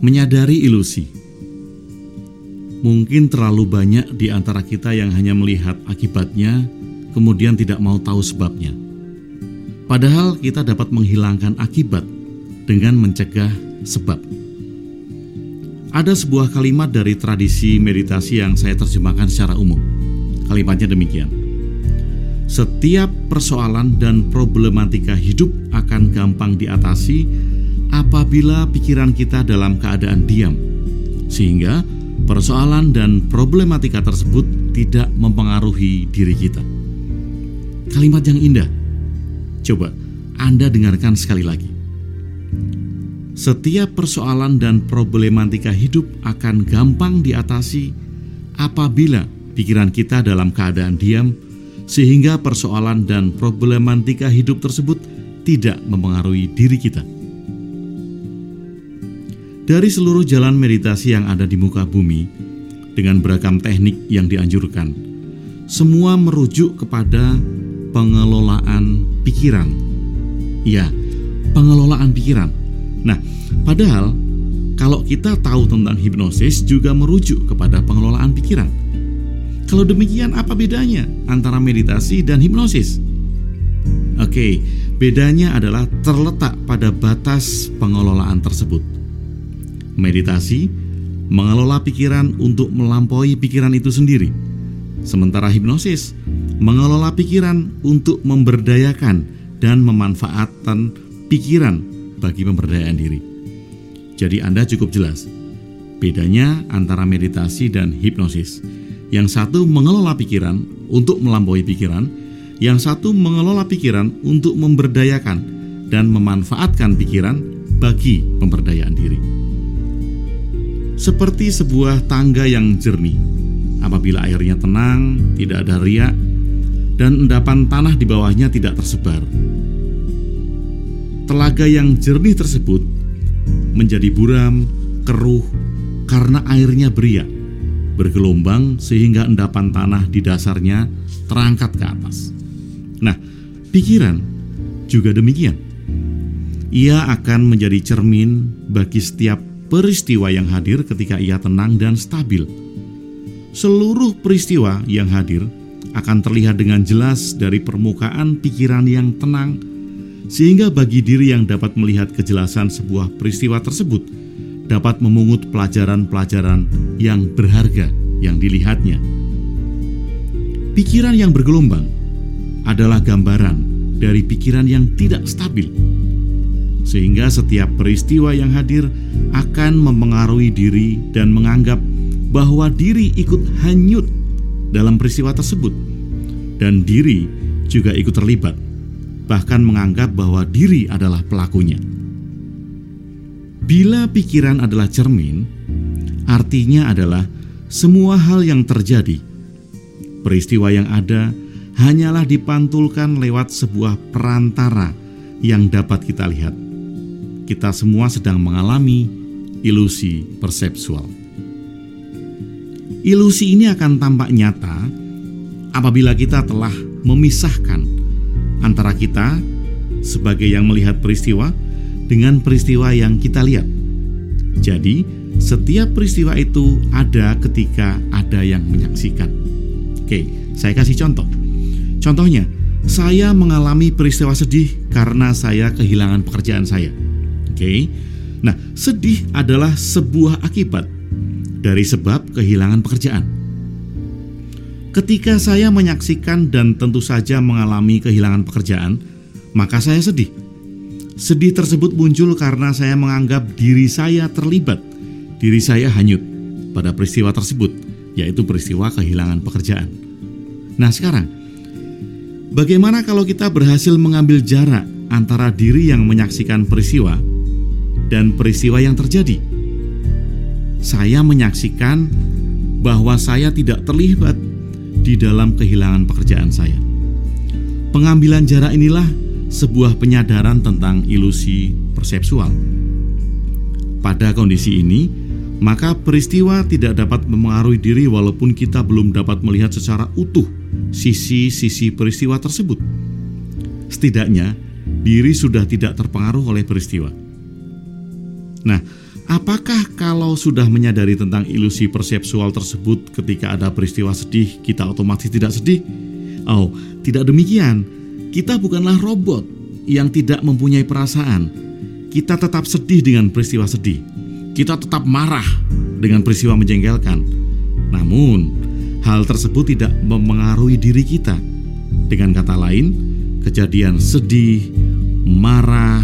Menyadari ilusi. Mungkin terlalu banyak di antara kita yang hanya melihat akibatnya, kemudian tidak mau tahu sebabnya. Padahal kita dapat menghilangkan akibat dengan mencegah sebab. Ada sebuah kalimat dari tradisi meditasi yang saya terjemahkan secara umum. Kalimatnya demikian. Setiap persoalan dan problematika hidup akan gampang diatasi apabila pikiran kita dalam keadaan diam, sehingga persoalan dan problematika tersebut tidak mempengaruhi diri kita. Kalimat yang indah. Coba Anda dengarkan sekali lagi. Setiap persoalan dan problematika hidup akan gampang diatasi apabila pikiran kita dalam keadaan diam, sehingga persoalan dan problematika hidup tersebut tidak mempengaruhi diri kita. Dari seluruh jalan meditasi yang ada di muka bumi, dengan beragam teknik yang dianjurkan, semua merujuk kepada pengelolaan pikiran. Ya, pengelolaan pikiran. Nah, padahal kalau kita tahu tentang hipnosis juga merujuk kepada pengelolaan pikiran. Kalau demikian apa bedanya antara meditasi dan hipnosis? Oke, bedanya adalah terletak pada batas pengelolaan tersebut. Meditasi mengelola pikiran untuk melampaui pikiran itu sendiri. Sementara hipnosis mengelola pikiran untuk memberdayakan dan memanfaatkan pikiran bagi pemberdayaan diri. Jadi Anda cukup jelas bedanya antara meditasi dan hipnosis. Yang satu mengelola pikiran untuk melampaui pikiran, yang satu mengelola pikiran untuk memberdayakan dan memanfaatkan pikiran bagi pemberdayaan diri seperti sebuah tangga yang jernih. Apabila airnya tenang, tidak ada riak, dan endapan tanah di bawahnya tidak tersebar. Telaga yang jernih tersebut menjadi buram, keruh, karena airnya beriak, bergelombang sehingga endapan tanah di dasarnya terangkat ke atas. Nah, pikiran juga demikian. Ia akan menjadi cermin bagi setiap peristiwa yang hadir ketika ia tenang dan stabil. Seluruh peristiwa yang hadir akan terlihat dengan jelas dari permukaan pikiran yang tenang, sehingga bagi diri yang dapat melihat kejelasan sebuah peristiwa tersebut dapat memungut pelajaran-pelajaran yang berharga yang dilihatnya. Pikiran yang bergelombang adalah gambaran dari pikiran yang tidak stabil sehingga setiap peristiwa yang hadir akan mempengaruhi diri dan menganggap bahwa diri ikut hanyut dalam peristiwa tersebut, dan diri juga ikut terlibat, bahkan menganggap bahwa diri adalah pelakunya. Bila pikiran adalah cermin, artinya adalah semua hal yang terjadi, peristiwa yang ada hanyalah dipantulkan lewat sebuah perantara yang dapat kita lihat kita semua sedang mengalami ilusi persepsual. Ilusi ini akan tampak nyata apabila kita telah memisahkan antara kita sebagai yang melihat peristiwa dengan peristiwa yang kita lihat. Jadi, setiap peristiwa itu ada ketika ada yang menyaksikan. Oke, saya kasih contoh. Contohnya, saya mengalami peristiwa sedih karena saya kehilangan pekerjaan saya okay? Nah, sedih adalah sebuah akibat dari sebab kehilangan pekerjaan. Ketika saya menyaksikan dan tentu saja mengalami kehilangan pekerjaan, maka saya sedih. Sedih tersebut muncul karena saya menganggap diri saya terlibat, diri saya hanyut pada peristiwa tersebut, yaitu peristiwa kehilangan pekerjaan. Nah, sekarang bagaimana kalau kita berhasil mengambil jarak antara diri yang menyaksikan peristiwa dan peristiwa yang terjadi. Saya menyaksikan bahwa saya tidak terlibat di dalam kehilangan pekerjaan saya. Pengambilan jarak inilah sebuah penyadaran tentang ilusi persepsual. Pada kondisi ini, maka peristiwa tidak dapat memengaruhi diri walaupun kita belum dapat melihat secara utuh sisi-sisi peristiwa tersebut. Setidaknya, diri sudah tidak terpengaruh oleh peristiwa. Nah, Apakah kalau sudah menyadari tentang ilusi persepsual tersebut ketika ada peristiwa sedih, kita otomatis tidak sedih? Oh, tidak demikian. Kita bukanlah robot yang tidak mempunyai perasaan. Kita tetap sedih dengan peristiwa sedih. Kita tetap marah dengan peristiwa menjengkelkan. Namun, hal tersebut tidak mempengaruhi diri kita. Dengan kata lain, kejadian sedih, marah,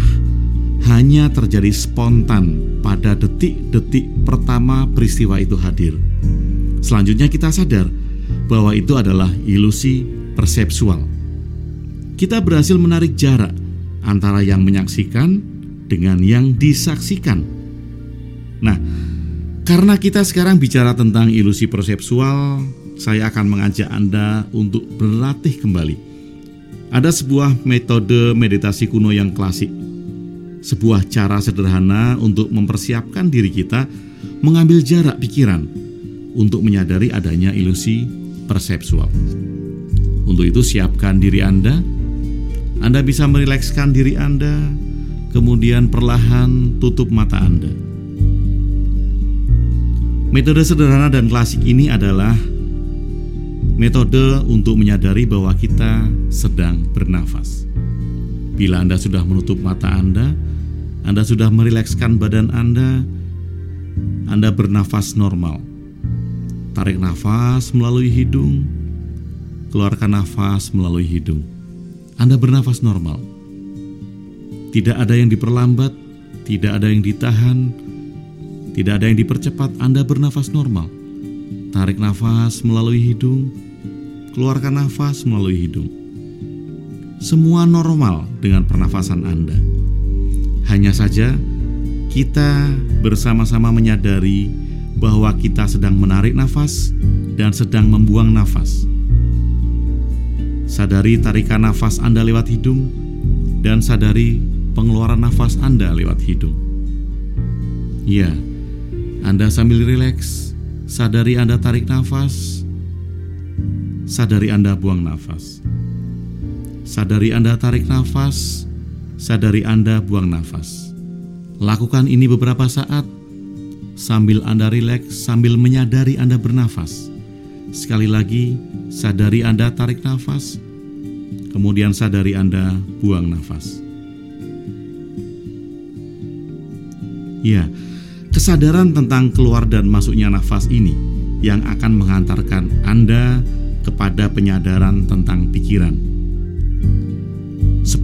hanya terjadi spontan pada detik-detik pertama peristiwa itu hadir. Selanjutnya kita sadar bahwa itu adalah ilusi persepsual. Kita berhasil menarik jarak antara yang menyaksikan dengan yang disaksikan. Nah, karena kita sekarang bicara tentang ilusi persepsual, saya akan mengajak Anda untuk berlatih kembali. Ada sebuah metode meditasi kuno yang klasik sebuah cara sederhana untuk mempersiapkan diri kita mengambil jarak pikiran untuk menyadari adanya ilusi persepsual. Untuk itu siapkan diri Anda. Anda bisa merilekskan diri Anda, kemudian perlahan tutup mata Anda. Metode sederhana dan klasik ini adalah metode untuk menyadari bahwa kita sedang bernafas. Bila Anda sudah menutup mata Anda, anda sudah merilekskan badan Anda. Anda bernafas normal. Tarik nafas melalui hidung, keluarkan nafas melalui hidung. Anda bernafas normal. Tidak ada yang diperlambat, tidak ada yang ditahan, tidak ada yang dipercepat. Anda bernafas normal. Tarik nafas melalui hidung, keluarkan nafas melalui hidung. Semua normal dengan pernafasan Anda. Hanya saja kita bersama-sama menyadari bahwa kita sedang menarik nafas dan sedang membuang nafas. Sadari tarikan nafas Anda lewat hidung dan sadari pengeluaran nafas Anda lewat hidung. Ya, Anda sambil rileks, sadari Anda tarik nafas, sadari Anda buang nafas. Sadari Anda tarik nafas, sadari Anda buang nafas. Lakukan ini beberapa saat sambil Anda rileks, sambil menyadari Anda bernafas. Sekali lagi, sadari Anda tarik nafas, kemudian sadari Anda buang nafas. Ya, kesadaran tentang keluar dan masuknya nafas ini yang akan menghantarkan Anda kepada penyadaran tentang pikiran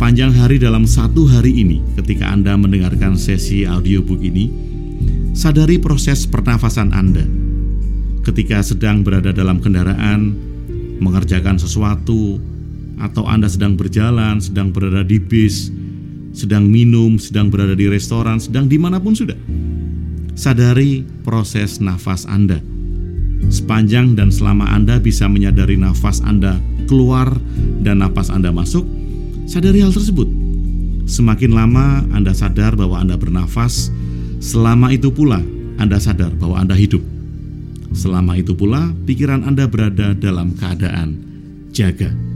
Sepanjang hari dalam satu hari ini, ketika Anda mendengarkan sesi audiobook ini, sadari proses pernafasan Anda. Ketika sedang berada dalam kendaraan, mengerjakan sesuatu, atau Anda sedang berjalan, sedang berada di bis, sedang minum, sedang berada di restoran, sedang di mana pun sudah. Sadari proses nafas Anda. Sepanjang dan selama Anda bisa menyadari nafas Anda keluar dan nafas Anda masuk, Sadari hal tersebut. Semakin lama Anda sadar bahwa Anda bernafas, selama itu pula Anda sadar bahwa Anda hidup. Selama itu pula pikiran Anda berada dalam keadaan jaga.